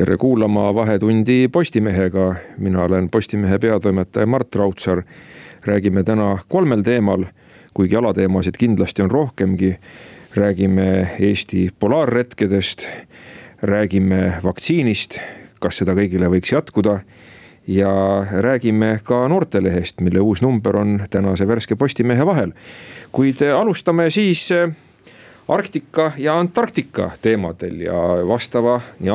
tere kuulama Vahetundi Postimehega, mina olen Postimehe peatoimetaja Mart Raudsaar. räägime täna kolmel teemal, kuigi alateemasid kindlasti on rohkemgi. räägime Eesti polaarretkedest, räägime vaktsiinist, kas seda kõigile võiks jätkuda ja räägime ka noortelehest, mille uus number on tänase värske Postimehe vahel. kuid alustame siis Arktika ja Antarktika teemadel ja vastava nii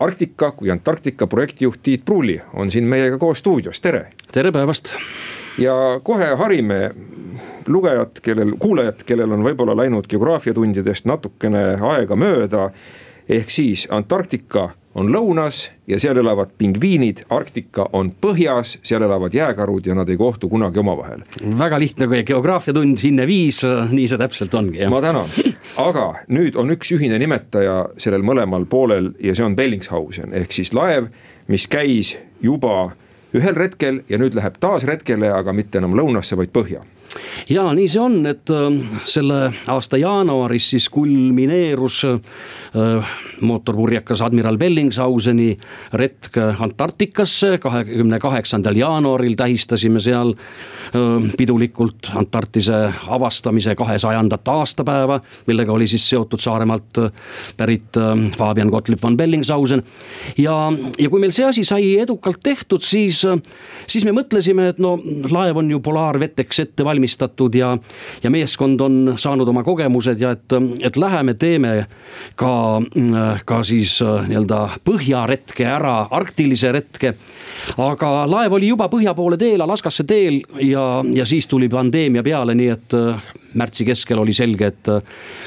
Arktika kui Antarktika projektijuht Tiit Pruuli on siin meiega koos stuudios, tere. tere päevast. ja kohe harime lugejat, kellel, kuulajat, kellel on võib-olla läinud geograafiatundidest natukene aega mööda. ehk siis Antarktika on lõunas ja seal elavad pingviinid, Arktika on põhjas, seal elavad jääkarud ja nad ei kohtu kunagi omavahel. väga lihtne, kui geograafiatund hinne viis, nii see täpselt ongi. ma tänan, aga nüüd on üks ühine nimetaja sellel mõlemal poolel ja see on Bellingshausen ehk siis laev, mis käis juba ühel retkel ja nüüd läheb taas retkele, aga mitte enam lõunasse, vaid põhja ja nii see on, et äh, selle aasta jaanuaris siis kulmineerus äh, mootorpurjekas admiral Bellingshauseni retk Antarktikasse. kahekümne kaheksandal jaanuaril tähistasime seal äh, pidulikult Antarktise avastamise kahesajandat aastapäeva, millega oli siis seotud Saaremaalt pärit Fabian Gottlieb von Bellingshausen. ja, ja kui meil see asi sai edukalt tehtud, siis, siis me mõtlesime, et no laev on ju polaarveteks ette valmistatud valmistatud ja, ja meeskond on saanud oma kogemused ja et, et läheme teeme ka, ka siis äh, nii-öelda põhjaretke ära, arktilise retke. aga laev oli juba põhja poole teel, Alaskasse teel ja, ja siis tuli pandeemia peale, nii et äh, märtsi keskel oli selge, et äh,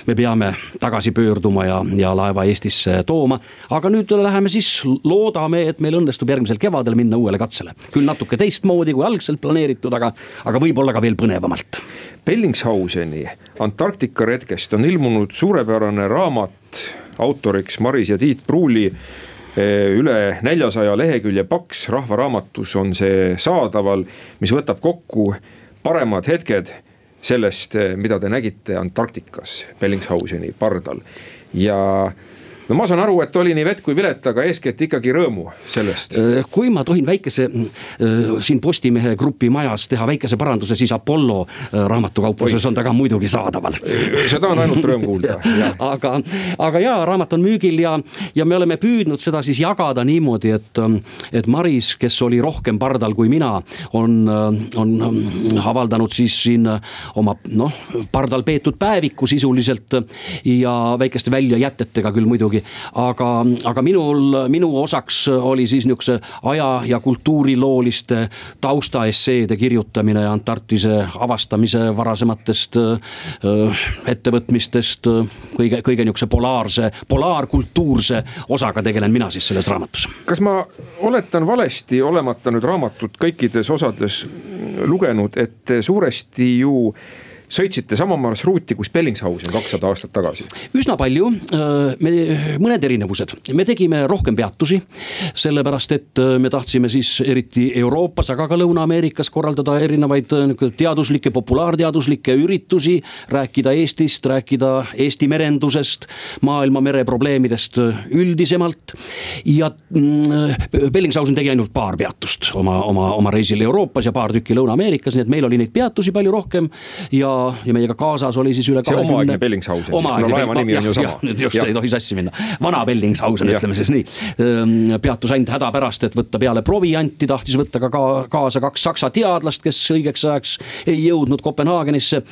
me peame tagasi pöörduma ja, ja laeva Eestisse tooma. aga nüüd läheme siis, loodame, et meil õnnestub järgmisel kevadel minna uuele katsele. küll natuke teistmoodi kui algselt planeeritud, aga, aga võib-olla ka veel põnevamalt. Bellingshauseni Antarktika retkest on ilmunud suurepärane raamat, autoriks Maris ja Tiit Pruuli üle neljasaja lehekülje paks rahvaraamatus on see saadaval, mis võtab kokku paremad hetked sellest, mida te nägite Antarktikas Bellingshauseni pardal. Ja no ma saan aru, et oli nii vett kui vilet, aga eeskätt ikkagi rõõmu sellest. Äh, kui ma tohin väikese äh, siin Postimehe grupi majas teha väikese paranduse, siis Apollo äh, raamatukaupluses on ta ka muidugi saadaval. seda on ainult rõõm kuulda aga, aga jaa, raamat on müügil ja, ja me oleme püüdnud seda siis jagada niimoodi, et, et Maris, kes oli rohkem pardal kui mina, on, on avaldanud siis siin oma noh, pardal peetud päeviku sisuliselt ja väikeste väljajätetega küll muidugi. Aga, aga minul, minu osaks oli siis nihukese aja ja kultuurilooliste taustaesseede kirjutamine Antarktise avastamise varasematest äh, ettevõtmistest. kõige, kõige nihukese polaarse, polaarkultuurse osaga tegelen mina siis selles raamatus. kas ma oletan valesti, olemata nüüd raamatut kõikides osades lugenud, et suuresti ju sõitsite sama marsruuti kui Bellingshausen kakssada aastat tagasi? üsna palju, äh, me, mõned erinevused, me tegime rohkem peatusi. sellepärast, et äh, me tahtsime siis eriti Euroopas, aga ka Lõuna-Ameerikas korraldada erinevaid äh, teaduslikke, populaarteaduslikke üritusi. rääkida Eestist, rääkida Eesti merendusest, maailma mereprobleemidest üldisemalt. ja mm, Bellingshausen tegi ainult paar peatust oma, oma, oma reisil Euroopas ja paar tükki Lõuna-Ameerikas, nii et meil oli neid peatusi palju rohkem ja ja meiega kaasas oli siis üle kahekümne. omaaegne Bellingshausen, siis kuna laeva nimi on ju sama. just, ei tohi sassi minna, vana Bellingshausen, ütleme siis nii. peatus ainult hädapärast, et võtta peale provianti, tahtis võtta ka kaasa kaks saksa teadlast, kes õigeks ajaks ei jõudnud Kopenhaagenisse.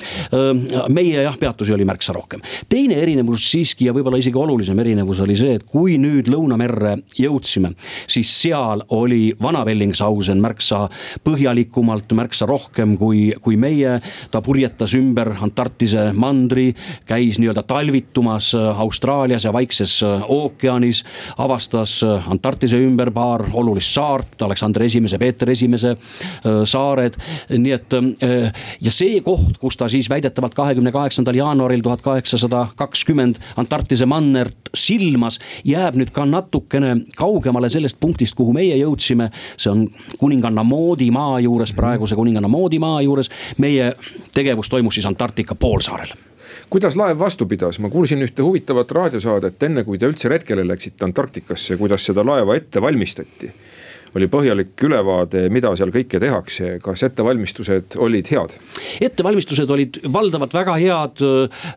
meie jah, peatusi oli märksa rohkem. teine erinevus siiski ja võib-olla isegi olulisem erinevus oli see, et kui nüüd Lõunamerre jõudsime, siis seal oli vana Bellingshausen märksa põhjalikumalt, märksa rohkem kui, kui meie. ta purjetas ümber Antarktise mandri, käis nii-öelda talvitumas Austraalias ja Vaikses ookeanis, avastas Antarktise ümber paar olulist saart, Aleksander Esimese, Peeter Esimese saared, nii et ja see koht, kus ta siis väidetavalt kahekümne kaheksandal jaanuaril tuhat kaheksasada kakskümmend Antarktise mannert silmas, jääb nüüd ka natukene kaugemale sellest punktist, kuhu meie jõudsime. see on kuninganna Moodi maa juures, praeguse kuninganna Moodi maa juures. meie tegevus toimus siis Antarktika poolsaarel. Kuidas laev vastu pidas, ma kuulsin ühte huvitavat raadiosaadet, enne kui te üldse retkele läksite Antarktikasse, kuidas seda laeva ette valmistati oli põhjalik ülevaade, mida seal kõike tehakse, kas ettevalmistused olid head? ettevalmistused olid valdavalt väga head,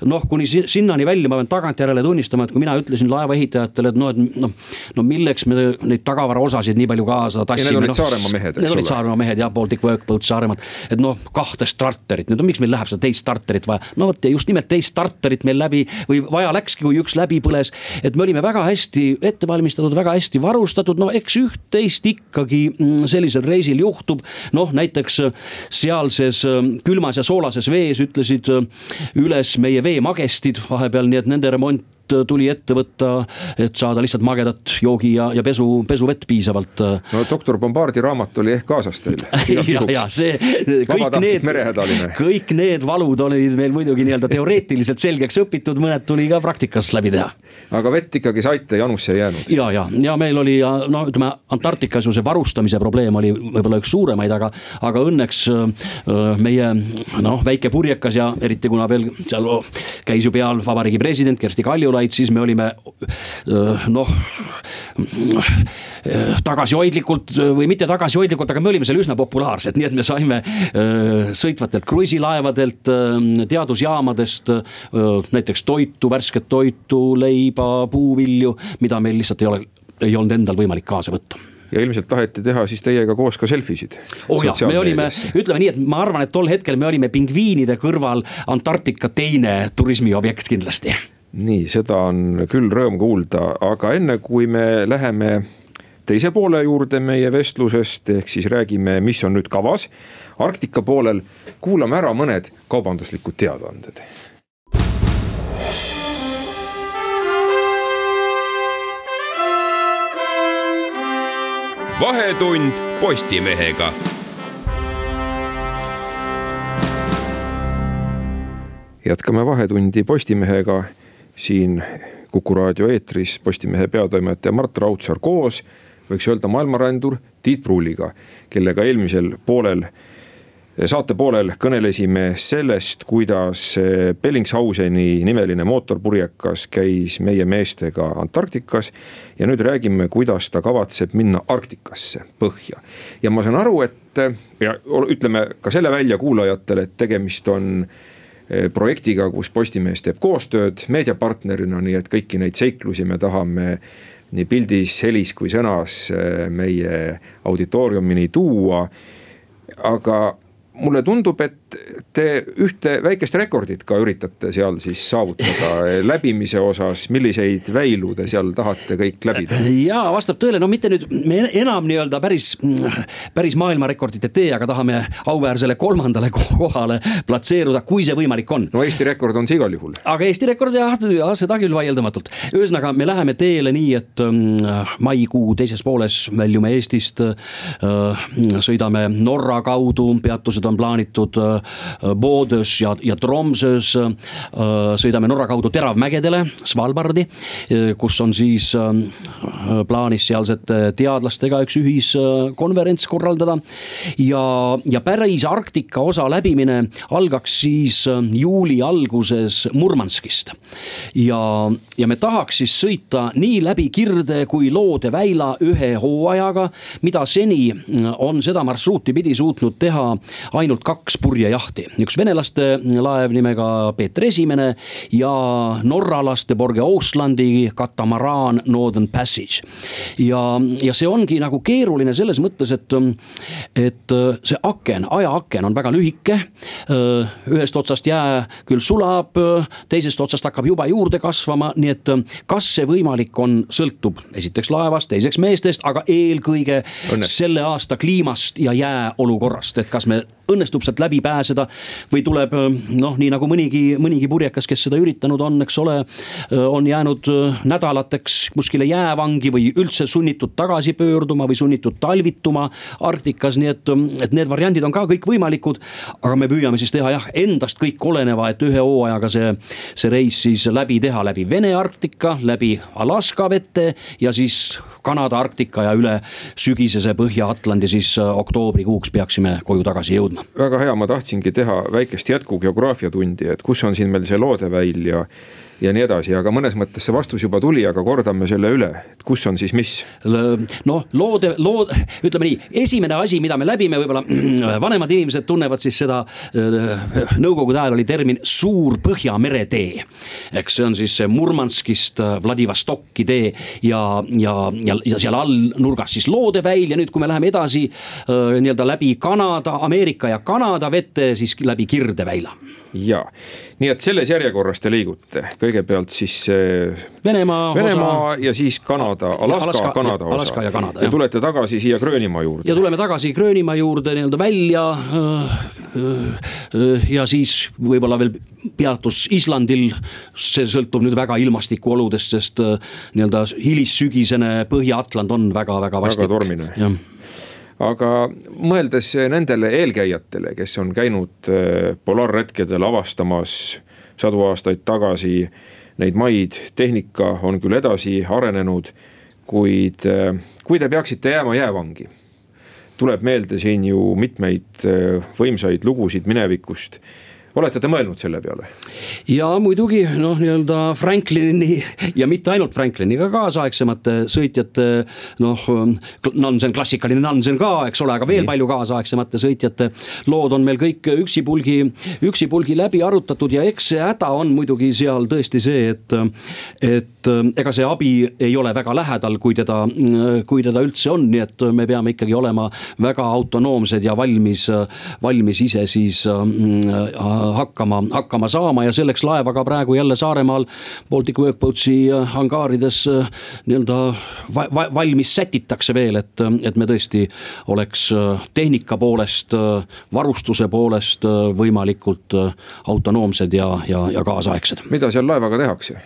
noh kuni sinnani välja, ma pean tagantjärele tunnistama, et kui mina ütlesin laevaehitajatele, et noh, et noh. no milleks me neid tagavaraosasid nii palju kaasa tassime. Need olid no, Saaremaa mehed, eks ole. Need olid Saaremaa mehed jah, Baltic Workboat Saaremaalt, et noh, kahte starterit, nüüd no miks meil läheb seda teist starterit vaja. no vot ja just nimelt teist starterit meil läbi või vaja läkski, kui üks läbi põles. et me olime väga hästi ette valmistatud, väga hästi varustatud, no eks üht-teist ikka ikkagi mm, sellisel reisil juhtub. noh, näiteks äh, sealses äh, külmas ja soolases vees ütlesid äh, üles meie veemagestid vahepeal, nii et nende remont tuli ette võtta, et saada lihtsalt magedat joogi ja, ja pesu, pesuvett piisavalt. No doktor Bombardi raamat oli ehk kaasas teil? ja, ja see, kõik need, kõik need valud olid meil muidugi nii-öelda teoreetiliselt selgeks õpitud, mõned tuli ka praktikas läbi teha. aga vett ikkagi saite, janusse ei jäänud? ja, ja, ja meil oli no ütleme, Antarktikas ju see varustamise probleem oli võib-olla üks suuremaid, aga, aga õnneks äh, meie noh, väike purjekas ja eriti kuna veel seal käis ju peal vabariigi president Kersti Kaljulaid Kaljulaid, siis me olime noh tagasihoidlikult või mitte tagasihoidlikult, aga me olime seal üsna populaarsed, nii et me saime sõitvatelt kruiisilaevadelt, teadusjaamadest näiteks toitu, värsket toitu, leiba, puuvilju, mida meil lihtsalt ei ole, ei olnud endal võimalik kaasa võtta ja ilmselt taheti teha siis teiega koos ka selfisid. oh jah, me olime, ütleme nii, et ma arvan, et tol hetkel me olime pingviinide kõrval Antarktika teine turismiobjekt kindlasti nii, seda on küll rõõm kuulda, aga enne kui me läheme teise poole juurde meie vestlusest, ehk siis räägime, mis on nüüd kavas Arktika poolel, kuulame ära mõned kaubanduslikud teadaanded. vahetund Postimehega jätkame Vahetundi Postimehega siin Kuku raadio eetris Postimehe peatoimetaja Mart Raudsaar koos, võiks öelda maailmarändur Tiit Pruuliga, kellega eelmisel poolel saate poolel kõnelesime sellest, kuidas Bellingshauseni nimeline mootorpurjekas käis meie meestega Antarktikas. ja nüüd räägime, kuidas ta kavatseb minna Arktikasse, põhja. ja ma saan aru, et ja ütleme ka selle välja kuulajatele, et tegemist on Eh, projektiga, kus Postimees teeb koostööd meediapartnerina, nii et kõiki neid seiklusi me tahame nii pildis, helis kui sõnas eh, meie auditooriumini tuua. aga mulle tundub, et te ühte väikest rekordit ka üritate seal siis saavutada läbimise osas, milliseid väilu te seal tahate kõik läbida? ja vastab tõele, no mitte nüüd me enam nii-öelda päris, päris maailmarekordit ei tee, aga tahame auväärsele kolmandale kohale platseeruda, kui see võimalik on. no Eesti rekord on see igal juhul. aga Eesti rekord jah, ja, seda küll vaieldamatult. ühesõnaga, me läheme teele nii, et um, maikuu teises pooles väljume Eestist uh,. sõidame Norra kaudu, peatused on plaanitud uh, Bodøs ja, ja Tromsøs äh, sõidame Norra kaudu Teravmägedele, Svalbardi, äh, kus on siis äh, plaanis sealsete teadlastega üks ühiskonverents korraldada. ja, ja päris Arktika osa läbimine algaks siis juuli alguses Murmanskist. ja, ja me tahaks siis sõita nii läbi Kirde kui Loode väila ühe hooajaga, mida seni on seda marsruuti pidi suutnud teha ainult kaks purjejahti, üks venelaste laev nimega Peeter Esimene ja norralaste Borge Oslandi katamaraan Northern Passage. ja, ja see ongi nagu keeruline selles mõttes, et, et see aken, ajaaken on väga lühike. ühest otsast jää küll sulab, teisest otsast hakkab juba juurde kasvama, nii et kas see võimalik on, sõltub esiteks laevast, teiseks meestest, aga eelkõige Õnnest. selle aasta kliimast ja jää olukorrast, et kas me õnnestub sealt läbi pääseda või tuleb noh, nii nagu mõnigi, mõnigi purjekas, kes seda üritanud on, eks ole, on jäänud nädalateks kuskile jäävangi või üldse sunnitud tagasi pöörduma või sunnitud talvituma Arktikas, nii et, et need variandid on ka kõik võimalikud. aga me püüame siis teha jah, endast kõik oleneva, et ühe hooajaga see, see reis siis läbi teha läbi Vene Arktika, läbi Alaska vette ja siis Kanada Arktika ja üle sügisese Põhja-Atlandi siis oktoobrikuuks peaksime koju tagasi jõudma. väga hea, ma tahtsingi teha väikest jätkugeograafiatundi, et kus on siin meil see loodeväil ja ja nii edasi, aga mõnes mõttes see vastus juba tuli, aga kordame selle üle, et kus on siis mis? noh, loode, lood, ütleme nii, esimene asi, mida me läbime, võib-olla vanemad inimesed tunnevad siis seda. nõukogude ajal oli termin suur Põhjamere tee. eks see on siis Murmanskist Vladivostokki tee ja, ja, ja, ja seal all nurgas siis loodeväil ja nüüd, kui me läheme edasi nii-öelda läbi Kanada, Ameerika ja Kanada vette, siis läbi Kirdeväila ja, nii et selles järjekorras te liigute, kõigepealt siis Venemaa, Venemaa osa... ja siis Kanada, Alaska, Alaska, Kanada osa. Alaska ja Kanada. ja tulete tagasi siia Gröönimaa juurde. ja tuleme tagasi Gröönimaa juurde nii-öelda välja. Äh, äh, ja siis võib-olla veel peatus Islandil, see sõltub nüüd väga ilmastikuoludest, sest äh, nii-öelda hilissügisene Põhja-Atland on väga-väga vastik. väga tormine aga mõeldes nendele eelkäijatele, kes on käinud äh, polaarretkedel avastamas sadu aastaid tagasi neid maid, tehnika on küll edasi arenenud, kuid äh, kui te peaksite jääma jäävangi, tuleb meelde siin ju mitmeid äh, võimsaid lugusid minevikust olete te mõelnud selle peale? ja muidugi noh, nii-öelda Franklini ja mitte ainult Frankliniga kaasaegsemate sõitjate noh. Nansen, klassikaline Nansen ka, eks ole, aga veel palju kaasaegsemate sõitjate lood on meil kõik üksipulgi, üksipulgi läbi arutatud ja eks see häda on muidugi seal tõesti see, et. et ega see abi ei ole väga lähedal, kui teda, kui teda üldse on, nii et me peame ikkagi olema väga autonoomsed ja valmis, valmis ise siis hakkama, hakkama saama ja selleks laeva ka praegu jälle Saaremaal Baltic Workboatsi äh, hangaarides äh, nii-öelda va va valmis sätitakse veel, et, et me tõesti oleks äh, tehnika poolest, varustuse poolest võimalikult autonoomsed ja, ja, ja kaasaegsed. mida seal laevaga tehakse?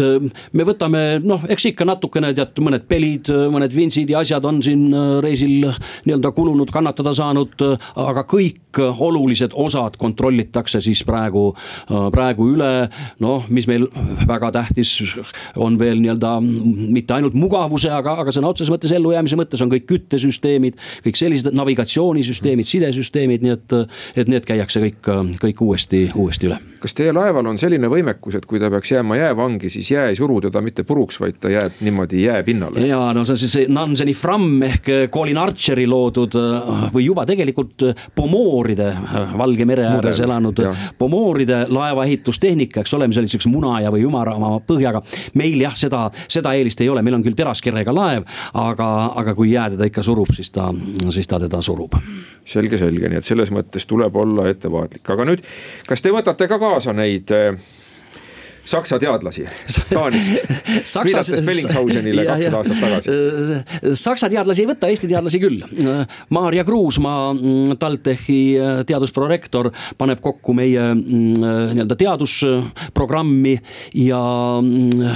Me võtame noh, eks ikka natukene tead mõned pelid, mõned vintsid ja asjad on siin reisil nii-öelda kulunud, kannatada saanud, aga kõik olulised osad kontrollitakse siis praegu, praegu üle. noh, mis meil väga tähtis on veel nii-öelda mitte ainult mugavuse, aga, aga sõna otseses mõttes ellujäämise mõttes on kõik küttesüsteemid, kõik sellised navigatsioonisüsteemid, sidesüsteemid, nii et, et need käiakse kõik, kõik uuesti, uuesti üle. Kas teie laeval on selline võimekus, et kui ta peaks jääma jäävangi, siis jää ei suru teda mitte puruks, vaid ta jääb niimoodi jääpinnale. ja no see on siis Nanseni Fram ehk Colin Archeri loodud või juba tegelikult pomooride, Valge mere ääres elanud ja. pomooride laevaehitustehnika, eks ole, mis oli siukse munaja või ümarama põhjaga. meil jah, seda, seda eelist ei ole, meil on küll teraskerega laev, aga, aga kui jää teda ikka surub, siis ta, siis ta teda surub. selge, selge, nii et selles mõttes tuleb olla ettevaatlik, aga nüüd, kas te võtate ka kaasa neid saksa teadlasi Taanist viidates Bellingshausenile kakssada aastat tagasi. Äh, saksa teadlasi ei võta, Eesti teadlasi küll. Maarja Kruusmaa, mm, TalTechi äh, teadusprorektor, paneb kokku meie mm, äh, nii-öelda teadusprogrammi ja, mm,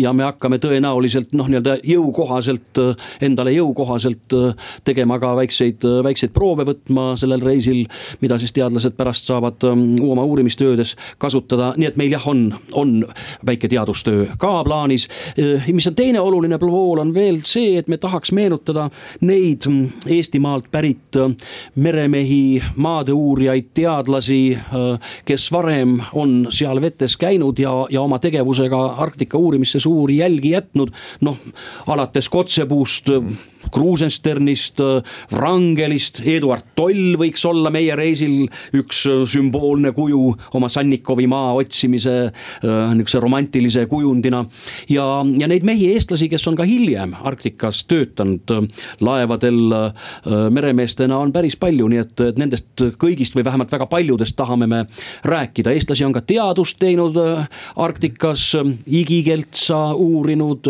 ja me hakkame tõenäoliselt noh, nii-öelda jõukohaselt, endale jõukohaselt tegema ka väikseid, väikseid proove võtma sellel reisil, mida siis teadlased pärast saavad oma uurimistöödes kasutada, nii et meil jah, on, on on väike teadustöö ka plaanis. Äh, mis on teine oluline pool, on veel see, et me tahaks meenutada neid mm, Eestimaalt pärit äh, meremehi, maadeuurijaid, teadlasi, äh, kes varem on seal vetes käinud ja, ja oma tegevusega Arktika uurimisse suuri jälgi jätnud. noh, alates Kotsepuust Kruusensternist, Wrangelist, Eduard Toll võiks olla meie reisil üks sümboolne kuju oma Sannikovi maa otsimise nihukese romantilise kujundina. ja, ja neid mehi, eestlasi, kes on ka hiljem Arktikas töötanud laevadel meremeestena on päris palju, nii et, et nendest kõigist või vähemalt väga paljudest tahame me rääkida, eestlasi on ka teadust teinud Arktikas, igikeltsa uurinud.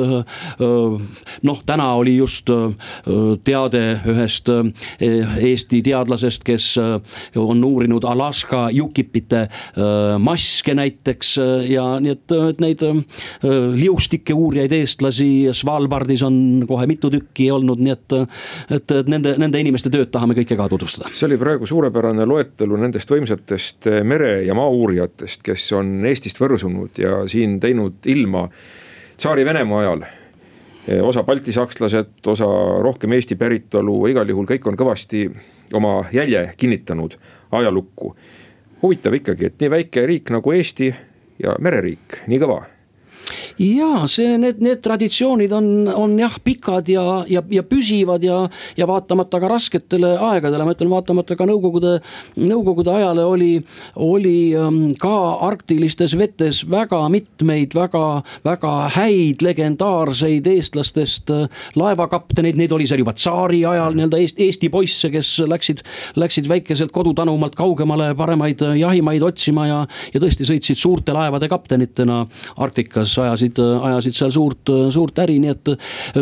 noh, täna oli just teade ühest Eesti teadlasest, kes on uurinud Alaska jukipite maske näiteks ja nii et, et neid liustike uurijaid, eestlasi Svalbardis on kohe mitu tükki olnud, nii et, et, et nende, nende inimeste tööd tahame kõike ka tutvustada. see oli praegu suurepärane loetelu nendest võimsatest mere- ja maauurijatest, kes on Eestist võrsunud ja siin teinud ilma Tsaari-Venemaa ajal osa baltisakslased, osa rohkem Eesti päritolu, igal juhul kõik on kõvasti oma jälje kinnitanud ajalukku. huvitav ikkagi, et nii väike riik nagu Eesti ja mereriik, nii kõva ja see, need, need traditsioonid on, on jah, pikad ja, ja, ja püsivad ja, ja vaatamata ka rasketele aegadele, ma ütlen, vaatamata ka nõukogude, nõukogude ajale oli, oli ähm, ka arktilistes vetes väga mitmeid väga, väga häid legendaarseid eestlastest äh, laevakapteneid, neid oli seal juba tsaari ajal nii-öelda Eesti, Eesti poisse, kes läksid, läksid väikeselt kodutanumalt kaugemale paremaid äh, jahimaid otsima ja, ja tõesti sõitsid suurte laevade kaptenitena Arktikas ajasid, ajasid seal suurt, suurt äri, nii et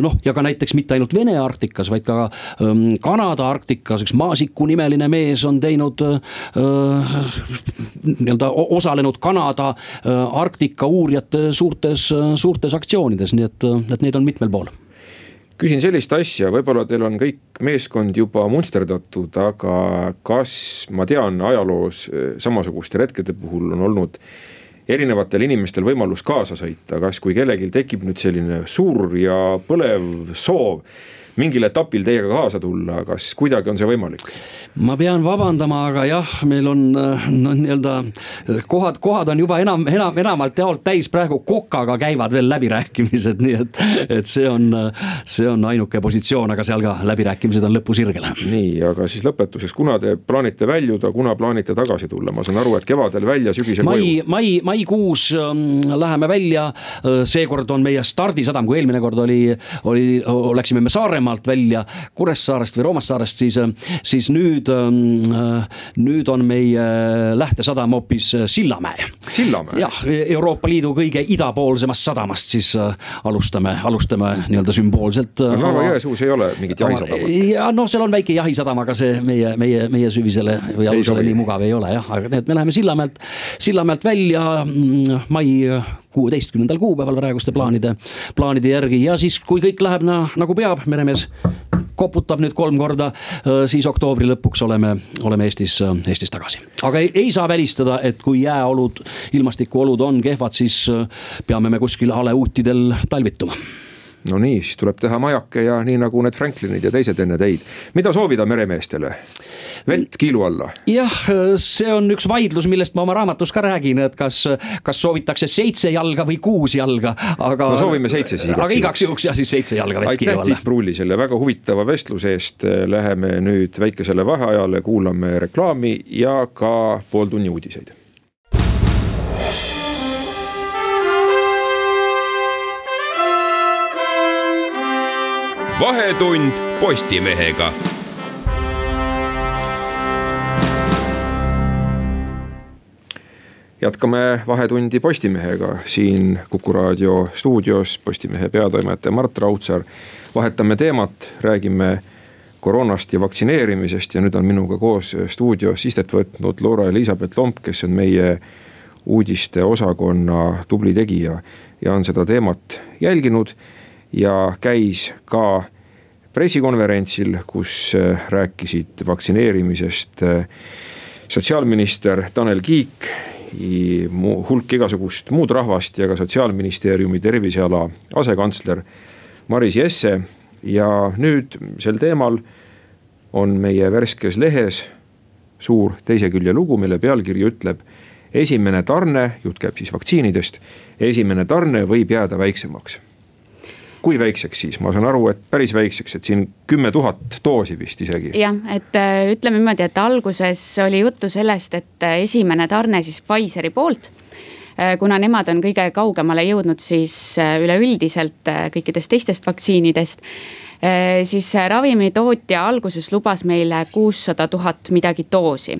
noh, ja ka näiteks mitte ainult Vene Arktikas, vaid ka ähm, Kanada Arktikas, üks Maasiku nimeline mees on teinud äh,. nii-öelda osalenud Kanada äh, Arktika uurijate suurtes, suurtes aktsioonides, nii et, et neid on mitmel pool küsin sellist asja, võib-olla teil on kõik meeskond juba munsterdatud, aga kas ma tean ajaloos samasuguste retkede puhul on olnud erinevatel inimestel võimalus kaasa sõita, kas, kui kellelgi tekib nüüd selline suur ja põlev soov mingil etapil teiega kaasa tulla, kas kuidagi on see võimalik? ma pean vabandama, aga jah, meil on no nii-öelda kohad, kohad on juba enam, enam, enamalt jaolt täis, praegu kokaga käivad veel läbirääkimised, nii et, et see on, see on ainuke positsioon, aga seal ka läbirääkimised on lõpusirgel. nii, aga siis lõpetuseks, kuna te plaanite väljuda, kuna plaanite tagasi tulla, ma saan aru, et kevadel välja, sügisel mai, koju. mai, maikuus ähm, läheme välja, seekord on meie stardisadam, kui eelmine kord oli, oli, läksime me Saaremaa Saaremaalt välja, Kuressaarest või Roomassaarest, siis, siis nüüd, ähm, nüüd on meie lähtesadam hoopis Sillamäe. Sillamäe? jah, Euroopa Liidu kõige idapoolsemast sadamast siis äh, alustame, alustame nii-öelda sümboolselt. Äh, Narva-Jõesuus ei ole mingit jahisadamat? ja noh, seal on väike jahisadam, aga see meie, meie, meie süvisele või alusele nii mugav ei ole jah, aga nii et me läheme Sillamäelt, Sillamäelt välja mm, mai kuueteistkümnendal kuupäeval praeguste plaanide, plaanide järgi ja siis, kui kõik läheb na, nagu peab, meremees koputab nüüd kolm korda, siis oktoobri lõpuks oleme, oleme Eestis, Eestis tagasi. aga ei, ei saa välistada, et kui jääolud, ilmastikuolud on kehvad, siis peame me kuskil aleuutidel talvituma no nii, siis tuleb teha majake ja nii nagu need Franklinid ja teised enne teid. mida soovida meremeestele? vett kiilu alla? jah, see on üks vaidlus, millest ma oma raamatus ka räägin, et kas, kas soovitakse seitse jalga või kuus jalga, aga. no soovime seitse siis. aga igaks juhuks jah, siis seitse jalga vett kiilu alla. aitäh, Tiit Pruuli, selle väga huvitava vestluse eest. Läheme nüüd väikesele vaheajale, kuulame reklaami ja ka pooltunni uudiseid vahetund Postimehega. jätkame Vahetundi Postimehega siin Kuku raadio stuudios Postimehe peatoimetaja Mart Raudsaar. vahetame teemat, räägime koroonast ja vaktsineerimisest ja nüüd on minuga koos stuudios istet võtnud Laura Elizabeth Lomp, kes on meie uudiste osakonna tubli tegija ja on seda teemat jälginud ja käis ka pressikonverentsil, kus äh, rääkisid vaktsineerimisest äh, sotsiaalminister Tanel Kiik, hulk igasugust muud rahvast ja ka sotsiaalministeeriumi terviseala asekantsler Maris Jesse. ja nüüd sel teemal on meie värskes lehes suur teise külje lugu, mille pealkiri ütleb. esimene tarne, jutt käib siis vaktsiinidest, esimene tarne võib jääda väiksemaks kui väikseks siis, ma saan aru, et päris väikseks, et siin kümme tuhat doosi vist isegi. jah, et äh, ütleme niimoodi, et alguses oli juttu sellest, et äh, esimene tarne siis Pfizeri poolt kuna nemad on kõige kaugemale jõudnud siis üleüldiselt kõikidest teistest vaktsiinidest siis ravimitootja alguses lubas meile kuussada tuhat midagi doosi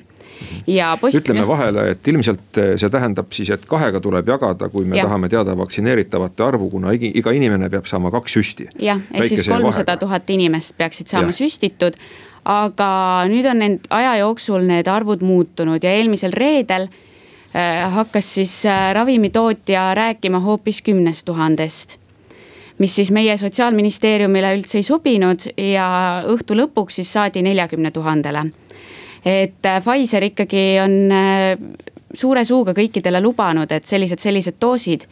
ja post.... ütleme vahele, et ilmselt eh, see tähendab siis, et kahega tuleb jagada, kui me ja. tahame teada vaktsineeritavate arvu, kuna iga inimene peab saama kaks süsti. jah, ehk siis kolmsada tuhat inimest peaksid saama ja. süstitud. aga nüüd on need aja jooksul need arvud muutunud ja eelmisel reedel äh, hakkas siis äh, ravimitootja rääkima hoopis kümnest tuhandest mis siis meie sotsiaalministeeriumile üldse ei sobinud ja õhtu lõpuks siis saadi neljakümne tuhandele et äh, Pfizer ikkagi on äh, suure suuga kõikidele lubanud, et sellised, sellised doosid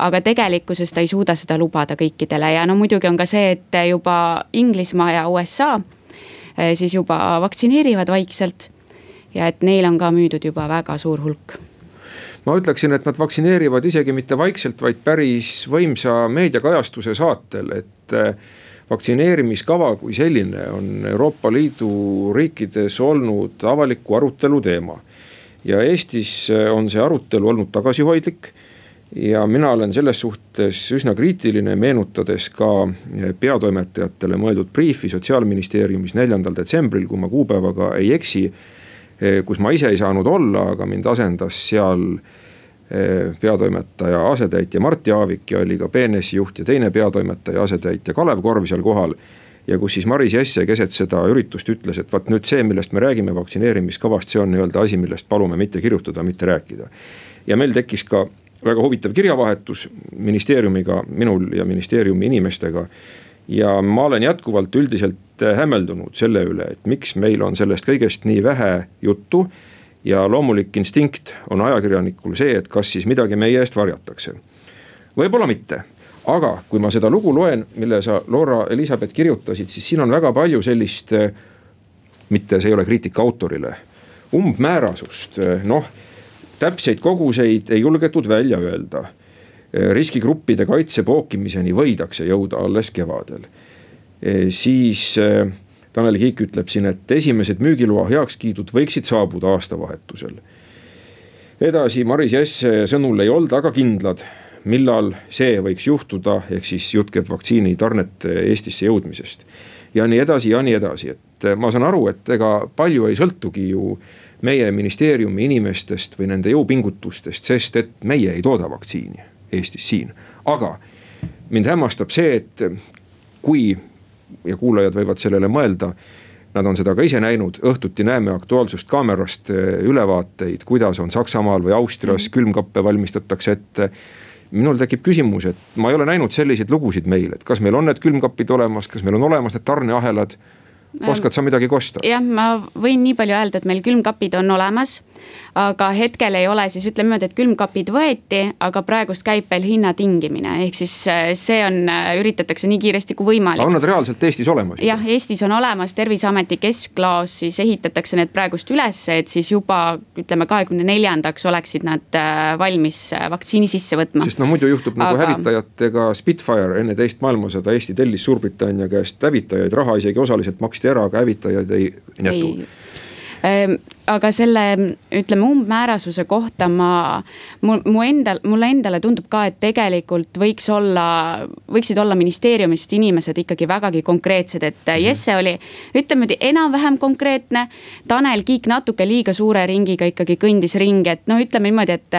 aga tegelikkuses ta ei suuda seda lubada kõikidele ja no muidugi on ka see, et juba Inglismaa ja USA äh, siis juba vaktsineerivad vaikselt. ja et neil on ka müüdud juba väga suur hulk. ma ütleksin, et nad vaktsineerivad isegi mitte vaikselt, vaid päris võimsa meediakajastuse saatel, et vaktsineerimiskava kui selline on Euroopa Liidu riikides olnud avaliku arutelu teema. ja Eestis on see arutelu olnud tagasihoidlik ja mina olen selles suhtes üsna kriitiline, meenutades ka peatoimetajatele mõeldud briifi sotsiaalministeeriumis neljandal detsembril, kui ma kuupäevaga ei eksi. kus ma ise ei saanud olla, aga mind asendas seal Eh, peatoimetaja asetäitja Mart Jaavik ja oli ka BNS-i juht ja teine peatoimetaja asetäitja Kalev Korv seal kohal. ja kus siis Maris Jesse keset seda üritust ütles, et vaat nüüd see, millest me räägime vaktsineerimiskavast, see on nii-öelda asi, millest palume mitte kirjutada, mitte rääkida. ja meil tekkis ka väga huvitav kirjavahetus ministeeriumiga, minul ja ministeeriumi inimestega. ja ma olen jätkuvalt üldiselt hämmeldunud selle üle, et miks meil on sellest kõigest nii vähe juttu ja loomulik instinkt on ajakirjanikul see, et kas siis midagi meie eest varjatakse. võib-olla mitte, aga kui ma seda lugu loen, mille sa, Laura Elizabeth kirjutasid, siis siin on väga palju sellist. mitte, see ei ole kriitika autorile, umbmäärasust, noh täpseid koguseid ei julgetud välja öelda. riskigruppide kaitse pookimiseni võidakse jõuda alles kevadel. siis Tanel Kiik ütleb siin, et esimesed müügiloa heakskiidud võiksid saabuda aastavahetusel. edasi Maris Jesse sõnul ei olda aga kindlad, millal see võiks juhtuda, ehk siis jutt käib vaktsiinitarnete Eestisse jõudmisest. ja nii edasi ja nii edasi, et ma saan aru, et ega palju ei sõltugi ju meie ministeeriumi inimestest või nende jõupingutustest, sest et meie ei tooda vaktsiini Eestis siin. aga mind hämmastab see, et kui ja kuulajad võivad sellele mõelda. Nad on seda ka ise näinud, õhtuti näeme Aktuaalsust kaamerast eh, ülevaateid, kuidas on Saksamaal või Austrias mm. külmkappe valmistatakse ette minul tekib küsimus, et ma ei ole näinud selliseid lugusid meil, et kas meil on need külmkapid olemas, kas meil on olemas need tarneahelad oskad sa midagi kosta? jah, ma võin nii palju öelda, et meil külmkapid on olemas. Aga hetkel ei ole siis ütleme niimoodi, et külmkapid võeti, aga praegust käib veel hinna tingimine, ehk siis äh, see on, äh, üritatakse nii kiiresti kui võimalik. on nad reaalselt Eestis olemas? jah, Eestis on olemas terviseameti kesklaos, siis ehitatakse need praegust üles, et siis juba ütleme, kahekümne neljandaks oleksid nad äh, valmis vaktsiini sisse võtma. sest no muidu juhtub nagu aga... hävitajatega Spitfire enne teist maailmasõda, Eesti tellis Suurbritannia käest hävitajaid, raha isegi osaliselt maksti ära, aga hävitajaid ei jätu ehm, aga selle ütleme umbmäärasuse kohta ma, mu, mu endal, mulle endale tundub ka, et tegelikult võiks olla, võiksid olla ministeeriumist inimesed ikkagi vägagi konkreetsed, et mm -hmm. Jesse oli. ütleme enam-vähem konkreetne, Tanel Kiik natuke liiga suure ringiga ikkagi kõndis ringi, et noh, ütleme niimoodi, et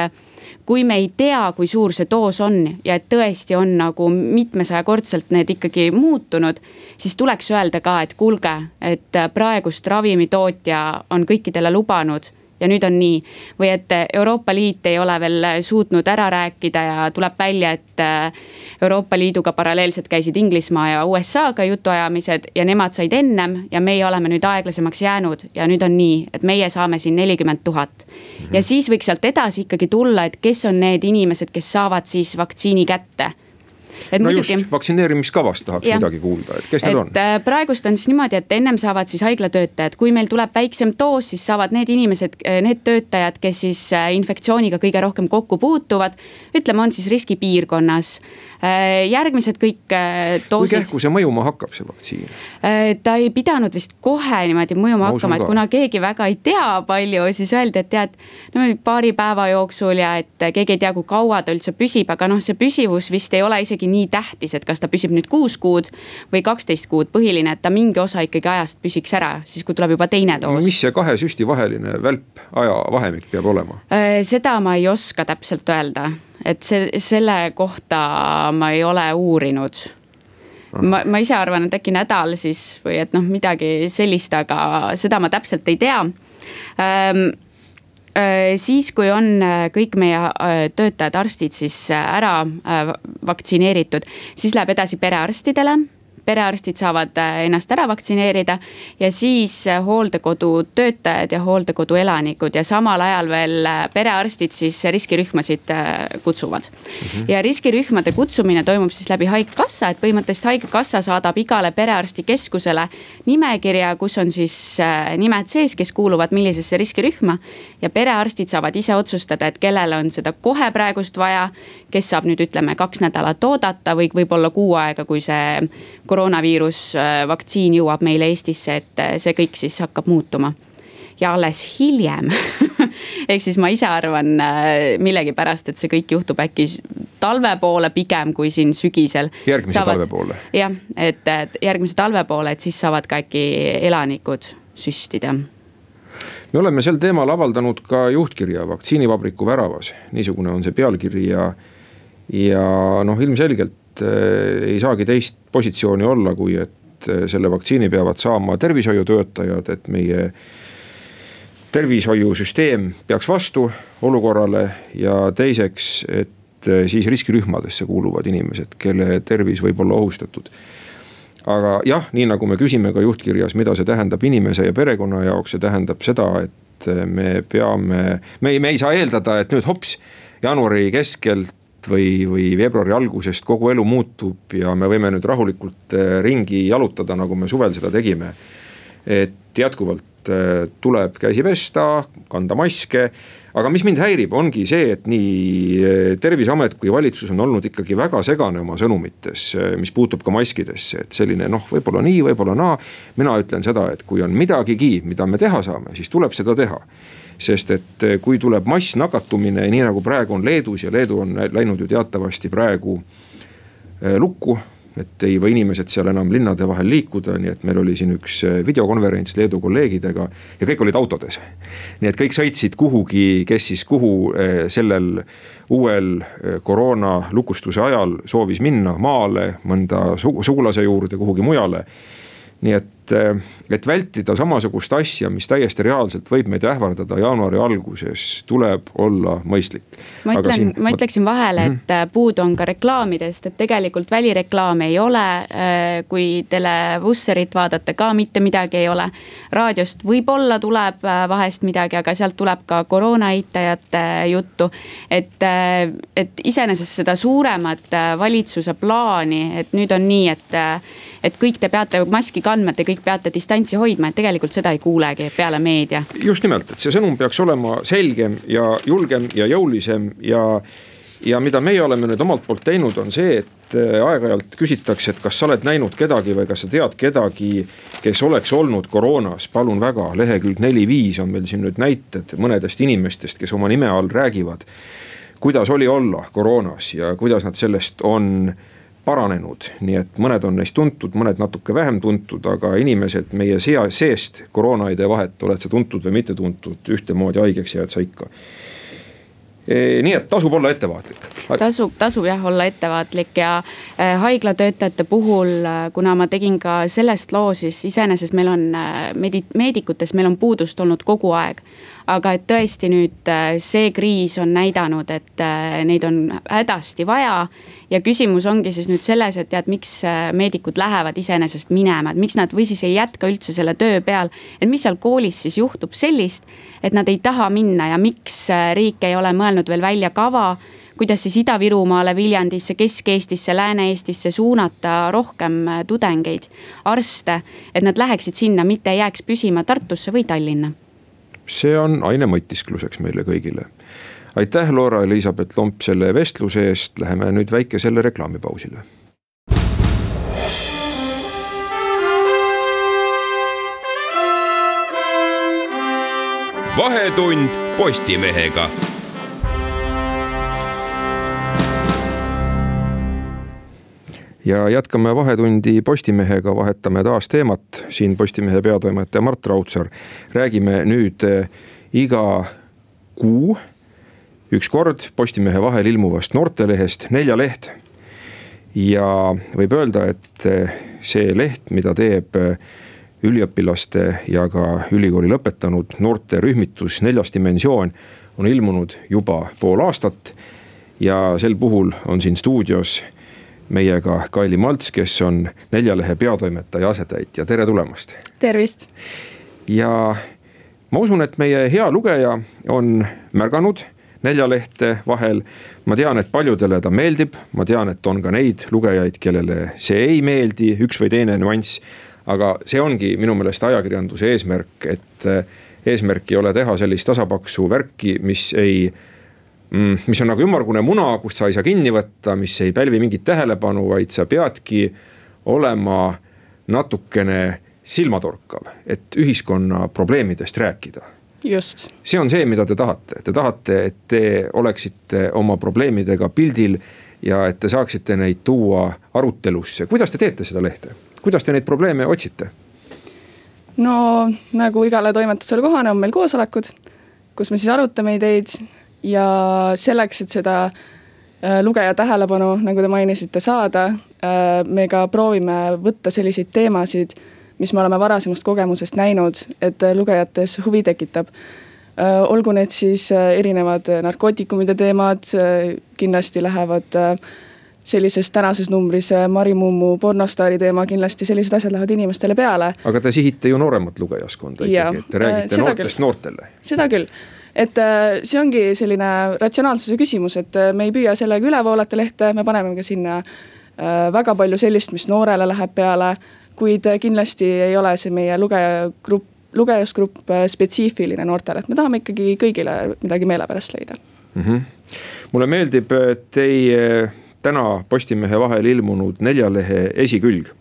kui me ei tea, kui suur see doos on ja et tõesti on nagu mitmesajakordselt need ikkagi muutunud, siis tuleks öelda ka, et kuulge, et praegust ravimitootja on kõikidele lubanud ja nüüd on nii. või et Euroopa Liit ei ole veel suutnud ära rääkida ja tuleb välja, et äh, Euroopa Liiduga paralleelselt käisid Inglismaa ja USA-ga jutuajamised ja nemad said ennem ja meie oleme nüüd aeglasemaks jäänud ja nüüd on nii, et meie saame siin nelikümmend tuhat. ja siis võiks sealt edasi ikkagi tulla, et kes on need inimesed, kes saavad siis vaktsiini kätte no muidugi, vaktsineerimiskavast tahaks ja. midagi kuulda, et kes need on? Äh, praegust on siis niimoodi, et ennem saavad siis haiglatöötajad, kui meil tuleb väiksem doos, siis saavad need inimesed, äh, need töötajad, kes siis äh, infektsiooniga kõige rohkem kokku puutuvad. ütleme, on siis riskipiirkonnas järgmised kõik doosid. kui kähku see mõjuma hakkab, see vaktsiin? Ta ei pidanud vist kohe niimoodi mõjuma Ma hakkama, et kuna keegi väga ei tea palju, siis öeldi, et tead. no paari päeva jooksul ja et keegi ei tea, kui kaua ta üldse püsib, aga noh, see püsivus vist ei ole isegi nii tähtis, et kas ta püsib nüüd kuus kuud või kaksteist kuud, põhiline, et ta mingi osa ikkagi ajast püsiks ära, siis kui tuleb juba teine doos. mis see kahe süsti vaheline välp ajavahemik peab olema? Seda ma ei oska täpselt öelda. Et see, selle kohta ma ei ole uurinud. Ma, ma ise arvan, et äkki nädal siis või et noh, midagi sellist, aga seda ma täpselt ei tea. Ähm, siis, kui on äh, kõik meie äh, töötajad, arstid siis ära vaktsineeritud, siis läheb edasi perearstidele perearstid saavad äh, ennast ära vaktsineerida ja siis äh, hooldekodu töötajad ja hooldekodu elanikud ja samal ajal veel äh, perearstid siis riskirühmasid kutsuvad mm. -hmm. ja riskirühmade kutsumine toimub siis läbi haigekassa, et põhimõtteliselt haigekassa saadab igale perearstikeskusele nimekirja, kus on siis nimed sees, kes kuuluvad millisesse riskirühma. ja perearstid saavad ise otsustada, et kellele on seda kohe praegust vaja, kes saab nüüd ütleme kaks nädalat oodata või võib-olla kuu aega, kui see koroonaviirus, äh, vaktsiin jõuab meile Eestisse, et äh, see kõik siis hakkab muutuma ja alles hiljem ehk siis ma ise arvan äh, millegipärast, et see kõik juhtub äkki talve poole pigem kui siin sügisel. järgmise saavad, talve poole. jah, et, et järgmise talve poole, et siis saavad ka äkki elanikud süstida. me oleme sel teemal avaldanud ka juhtkirja vaktsiinivabriku väravas, niisugune on see pealkiri ja, ja noh, ilmselgelt äh, ei saagi teist positsiooni olla, kui et äh, selle vaktsiini peavad saama tervishoiutöötajad, et meie tervishoiusüsteem peaks vastu olukorrale ja teiseks, et äh, siis riskirühmadesse kuuluvad inimesed, kelle tervis võib olla ohustatud. aga jah, nii nagu me küsime ka juhtkirjas, mida see tähendab inimese ja perekonna jaoks, see tähendab seda, et me peame, me ei, me ei saa eeldada, et nüüd hops jaanuari keskelt või, või veebruari algusest kogu elu muutub ja me võime nüüd rahulikult äh, ringi jalutada, nagu me suvel seda tegime. et jätkuvalt äh, tuleb käsi pesta, kanda maske. aga mis mind häirib, ongi see, et nii äh, terviseamet kui valitsus on olnud ikkagi väga segane oma sõnumites, mis puutub ka maskidesse, et selline noh, võib-olla nii, võib-olla naa. mina ütlen seda, et kui on midagigi, mida me teha saame, siis tuleb seda teha sest et eh, kui tuleb massnakatumine, nii nagu praegu on Leedus ja Leedu on läinud ju teatavasti praegu eh, lukku et ei või inimesed seal enam linnade vahel liikuda, nii et meil oli siin üks eh, videokonverents Leedu kolleegidega ja kõik olid autodes. nii et kõik sõitsid kuhugi, kes siis kuhu sellel uuel koroona lukustuse ajal soovis minna, maale, mõnda sugulase juurde, kuhugi mujale nii et, eh, et vältida samasugust asja, mis täiesti reaalselt võib meid ähvardada jaanuari alguses, tuleb olla mõistlik. ma ütlen, ma ütleksin vahele, et mm -hmm. puudu on ka reklaamidest, et tegelikult välireklaame ei ole. Eh, kui televusserit vaadata, ka mitte midagi ei ole. raadiost võib-olla tuleb vahest midagi, aga sealt tuleb ka koroona eitajate juttu. et, et iseenesest seda suuremat valitsuse plaani, et nüüd on nii, et et kõik te peate maski kandma, te kõik peate distantsi hoidma, et tegelikult seda ei kuulegi peale meedia. just nimelt, et see sõnum peaks olema selgem ja julgem ja jõulisem ja ja mida meie oleme nüüd omalt poolt teinud, on see, et äh, aeg-ajalt küsitakse, et kas sa oled näinud kedagi või kas sa tead kedagi, kes oleks olnud koroonas, palun väga, lehekülg neli-viis on meil siin nüüd näited mõnedest inimestest, kes oma nime all räägivad. kuidas oli olla koroonas ja kuidas nad sellest on paranenud, nii et mõned on neist tuntud, mõned natuke vähem tuntud, aga inimesed meie sea seest koroona ei tee vahet, oled sa tuntud või mitte tuntud, ühtemoodi haigeks jääd sa ikka e,. nii et tasub olla ettevaatlik. tasub, tasub jah olla ettevaatlik ja äh, haiglatöötajate puhul, äh, kuna ma tegin ka sellest loo, siis iseenesest meil on medi-, meedikutest, meil on puudust olnud kogu aeg aga et tõesti nüüd äh, see kriis on näidanud, et äh, neid on hädasti vaja. ja küsimus ongi siis nüüd selles, et tead, miks äh, meedikud lähevad iseenesest minema, et miks nad või siis ei jätka üldse selle töö peal. et mis seal koolis siis juhtub sellist, et nad ei taha minna ja miks riik ei ole mõelnud veel välja kava kuidas siis Ida-Virumaale, Viljandisse, Kesk-Eestisse, Lääne-Eestisse suunata rohkem tudengeid, arste. et nad läheksid sinna, mitte ei jääks püsima Tartusse või Tallinna. See on aine mõtiskluseks meile kõigile. Aitäh, Loora-Elisabeth Lomp selle vestluse eest, läheme nüüd väikesele reklaamipausile. vahetund Postimehega ja jätkame Vahetundi Postimehega, vahetame taas teemat. siin Postimehe peatoimetaja Mart Raudsaar. räägime nüüd eh, iga kuu ükskord Postimehe vahel ilmuvast noortelehest Neljaleht. ja võib öelda, et eh, see leht, mida teeb eh, üliõpilaste ja ka ülikooli lõpetanud noorte rühmitus Neljas Dimensioon, on ilmunud juba pool aastat. ja sel puhul on siin stuudios meiega Kaili Malts, kes on Neljalehe peatoimetaja asetäitja, tere tulemast. tervist. ja ma usun, et meie hea lugeja on märganud neljalehte vahel. ma tean, et paljudele ta meeldib, ma tean, et on ka neid lugejaid, kellele see ei meeldi, üks või teine nüanss. aga see ongi minu meelest ajakirjanduse eesmärk, et eh, eesmärk ei ole teha sellist tasapaksu värki, mis ei mis on nagu ümmargune muna, kust sa ei saa kinni võtta, mis ei pälvi mingit tähelepanu, vaid sa peadki olema natukene silmatorkav, et ühiskonna probleemidest rääkida just. see on see, mida te tahate, te tahate, et te oleksite oma probleemidega pildil ja et te saaksite neid tuua arutelusse, kuidas te teete seda lehte, kuidas te neid probleeme otsite? no nagu igale toimetusele kohane, on meil koosolekud, kus me siis arutame ideid ja selleks, et seda äh, lugeja tähelepanu, nagu te mainisite, saada, äh, me ka proovime võtta selliseid teemasid mis me oleme varasemast kogemusest näinud, et lugejates huvi tekitab. Äh, olgu need siis äh, erinevad narkootikumide teemad, äh, kindlasti lähevad sellises tänases numbris Mari Mummu pornostaari teema, kindlasti sellised asjad lähevad inimestele peale. aga te sihite ju nooremat lugejaskonda ikkagi, et te räägite noortest küll. noortele. seda küll, et see ongi selline ratsionaalsuse küsimus, et me ei püüa sellega üle voolata lehte, me paneme ka sinna väga palju sellist, mis noorele läheb peale kuid kindlasti ei ole see meie lugejagrupp, lugejasgrupp äh, spetsiifiline noortele, et me tahame ikkagi kõigile midagi meelepärast leida mm. -hmm. mulle meeldib teie täna Postimehe vahel ilmunud neljalehe esikülg.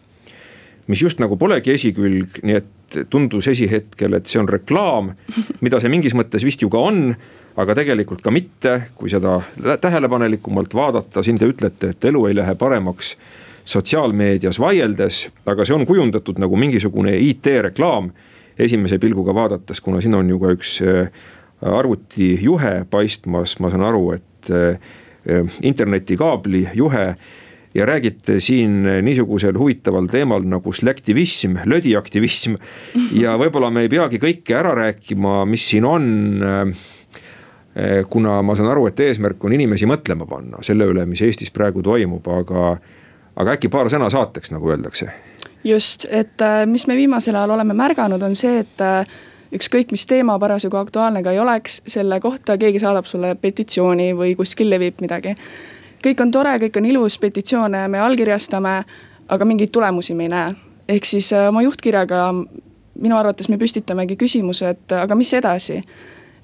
mis just nagu polegi esikülg, nii et tundus esihetkel, et see on reklaam, mida see mingis mõttes vist ju ka on aga tegelikult ka mitte, kui seda tähelepanelikumalt vaadata, siin te ütlete, et elu ei lähe paremaks sotsiaalmeedias vaieldes, aga see on kujundatud nagu mingisugune IT-reklaam. esimese pilguga vaadates, kuna siin on ju ka üks äh, arvutijuhe paistmas, ma saan aru, et äh, internetikaabli juhe ja räägite siin niisugusel huvitaval teemal nagu slaktivism, lödiaktivism. ja võib-olla me ei peagi kõike ära rääkima, mis siin on. Kuna ma saan aru, et eesmärk on inimesi mõtlema panna selle üle, mis Eestis praegu toimub, aga aga äkki paar sõna saateks, nagu öeldakse. just, et äh, mis me viimasel ajal oleme märganud, on see, et äh, ükskõik, mis teema parasjagu aktuaalne ka ei oleks, selle kohta keegi saadab sulle petitsiooni või kuskil levib midagi. Kõik on tore, kõik on ilus, petitsioone me allkirjastame, aga mingeid tulemusi me ei näe. ehk siis äh, oma juhtkirjaga minu arvates me püstitamegi küsimuse, et aga mis edasi.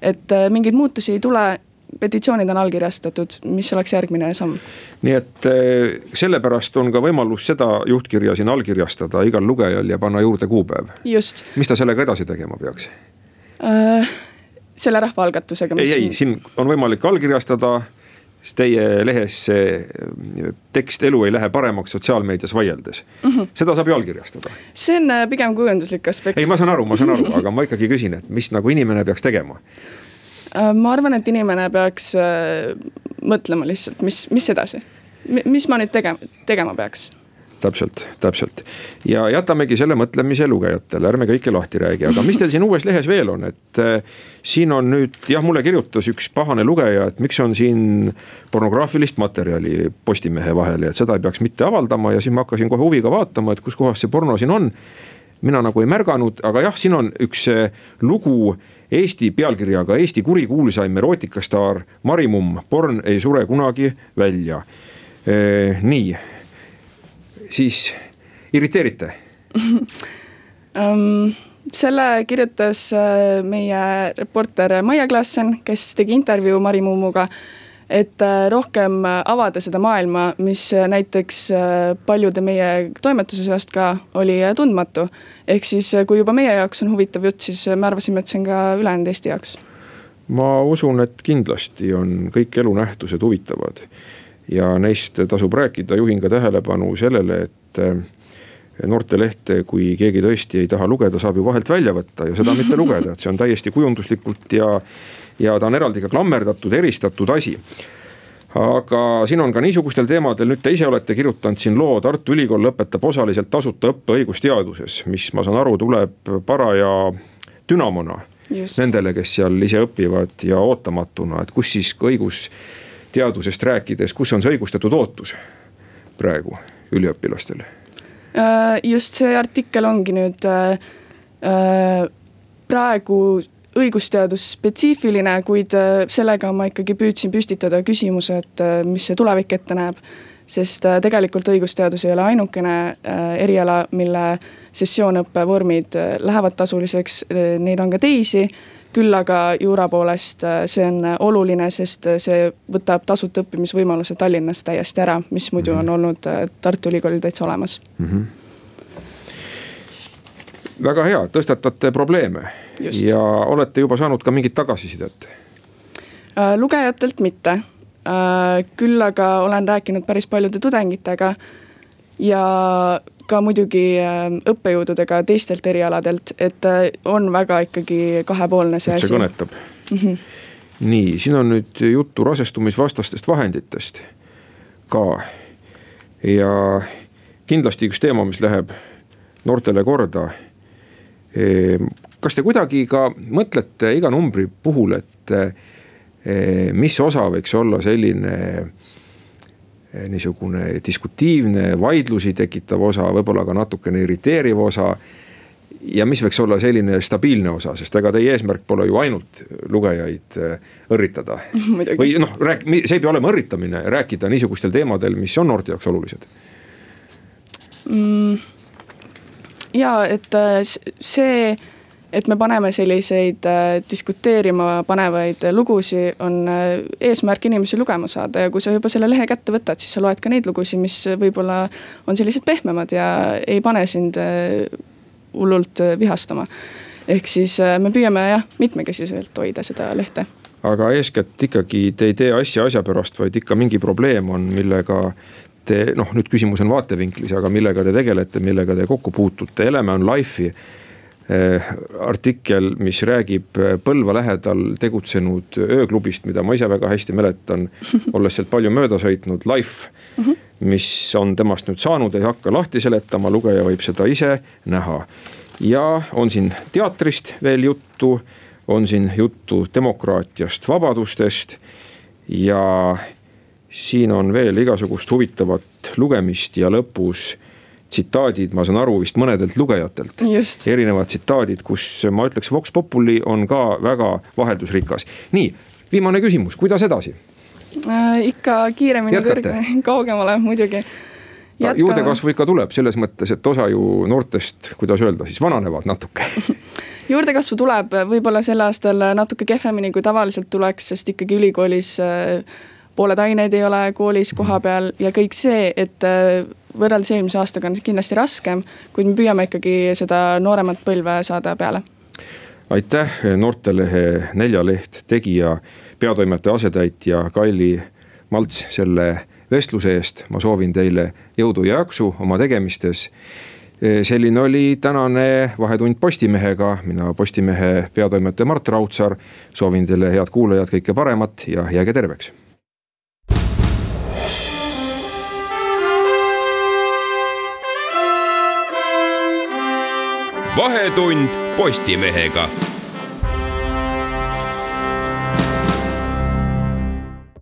et mingeid muutusi ei tule petitsioonid on allkirjastatud, mis oleks järgmine samm? nii et eh, sellepärast on ka võimalus seda juhtkirja siin allkirjastada igal lugejal ja panna juurde kuupäev. just. mis ta sellega edasi tegema peaks äh,? selle rahvaalgatusega. ei, ei, siin on võimalik allkirjastada siis teie lehes see eh, tekst Elu ei lähe paremaks sotsiaalmeedias vaieldes mm. -hmm. seda saab ju allkirjastada. see on äh, pigem kujunduslik aspekt. ei, ma saan aru, ma saan aru, aga ma ikkagi küsin, et mis nagu inimene peaks tegema Äh, ma arvan, et inimene peaks äh, mõtlema lihtsalt, mis, mis edasi. mis ma nüüd tegema, tegema peaks täpselt, täpselt ja jätamegi selle mõtlemise lugejatele, ärme kõike lahti räägi, aga mis teil siin uues lehes veel on, et äh, siin on nüüd jah, mulle kirjutas üks pahane lugeja, et miks on siin pornograafilist materjali Postimehe vahel ja et seda ei peaks mitte avaldama ja siis ma hakkasin kohe huviga vaatama, et kus kohas see porno siin on. mina nagu ei märganud, aga jah, siin on üks lugu Eesti pealkirjaga Eesti kurikuulsaim erootikastaar Mari Mumm, porn ei sure kunagi välja. nii, siis irriteerite um,? selle kirjutas äh, meie reporter Maia Klaassen, kes tegi intervjuu Mari Mummuga et äh, rohkem avada seda maailma, mis näiteks äh, paljude meie toimetuse seast ka oli tundmatu. ehk siis, kui juba meie jaoks on huvitav jutt, siis me arvasime, et see on ka ülejäänud Eesti jaoks. ma usun, et kindlasti on kõik elunähtused huvitavad ja neist tasub rääkida, juhin ka tähelepanu sellele, et noortelehte, kui keegi tõesti ei taha lugeda, saab ju vahelt välja võtta ja seda mitte lugeda, et see on täiesti kujunduslikult ja, ja ta on eraldi ka klammerdatud, eristatud asi. Aga siin on ka niisugustel teemadel, nüüd te ise olete kirjutanud siin loo, Tartu Ülikool lõpetab osaliselt tasuta õppe õigusteaduses, mis ma saan aru, tuleb paraja dünamona Just. nendele, kes seal ise õpivad ja ootamatuna, et kus siis õigusteadusest rääkides, kus on see õigustatud ootus praegu üliõpilastel Äh, just see artikkel ongi nüüd äh, äh, praegu õigusteadus spetsiifiline, kuid sellega ma ikkagi püüdsin püstitada küsimuse, et mis see tulevik ette näeb. sest tegelikult õigusteadus ei ole ainukene eriala, mille sessioonõppe vormid lähevad tasuliseks, neid on ka teisi küll aga juura poolest see on oluline, sest see võtab tasuta õppimisvõimaluse Tallinnas täiesti ära, mis muidu on mhm. olnud Tartu Ülikoolil täitsa olemas mm. -hmm väga hea, tõstatate probleeme Just. ja olete juba saanud ka mingit tagasisidet? Äh, lugejatelt mitte, äh, küll aga olen rääkinud päris paljude tudengitega ja ka muidugi äh, õppejõududega teistelt erialadelt, et on väga ikkagi kahepoolne see asi. kõnetab mm. -hmm. nii, siin on nüüd juttu rasestumisvastastest vahenditest ka ja kindlasti üks teema, mis läheb noortele korda Ehm, kas te kuidagi ka mõtlete iga numbri puhul, et eh, mis osa võiks olla selline niisugune diskutiivne, vaidlusi tekitav osa, võib-olla ka natukene irriteeriv osa. ja mis võiks olla selline stabiilne osa, sest ega teie eesmärk pole ju ainult lugejaid eh, õrritada. või noh, rääk-, see ei pea olema õrritamine, rääkida niisugustel teemadel, mis on noorte jaoks olulised mm ja et äh, see, et me paneme selliseid äh, diskuteerima panevaid lugusid, on äh, eesmärk inimesi lugema saada ja kui sa juba selle lehe kätte võtad, siis sa loed ka neid lugusid, mis võib-olla on sellised pehmemad ja ei pane sind hullult vihastama. ehk siis me püüame jah, mitmekesiselt hoida seda lehte. Aga eeskätt ikkagi te ei tee asja asja pärast, vaid ikka mingi probleem on, millega te noh, nüüd küsimus on vaatevinklis, aga millega te tegelete, millega te kokku puutute, Eleme on Life'i artikkel, mis räägib eh, Põlva lähedal tegutsenud ööklubist, mida ma ise väga hästi mäletan, olles sealt palju mööda sõitnud, Life. mis on temast nüüd saanud, ei hakka lahti seletama, lugeja võib seda ise näha. ja on siin teatrist veel juttu, on siin juttu demokraatiast, vabadustest ja siin on veel igasugust huvitavat lugemist ja lõpus tsitaadid, ma saan aru, vist mõnedelt lugejatelt. erinevad tsitaadid, kus ma ütleks, Vox Populi on ka väga vaheldusrikas. nii, viimane küsimus, kuidas edasi äh,? ikka kiiremini, kõrgemale, kaugemale muidugi. juurdekasvu ikka tuleb selles mõttes, et osa ju noortest, kuidas öelda siis, vananevad natuke juurdekasvu tuleb võib-olla sel aastal natuke kehvemini kui tavaliselt tuleks, sest ikkagi ülikoolis äh, pooled ained ei ole koolis kohapeal ja kõik see, et äh, võrreldes eelmise aastaga on kindlasti raskem, kuid me püüame ikkagi seda nooremat põlve saada peale. aitäh, noortelehe Neljaleht tegija, peatoimetaja asetäitja Kaili Malts selle vestluse eest, ma soovin teile jõudu ja jaksu oma tegemistes selline oli tänane Vahetund Postimehega, mina Postimehe peatoimetaja Mart Raudsaar. soovin teile, head kuulajad, kõike paremat ja jääge terveks vahetund Postimehega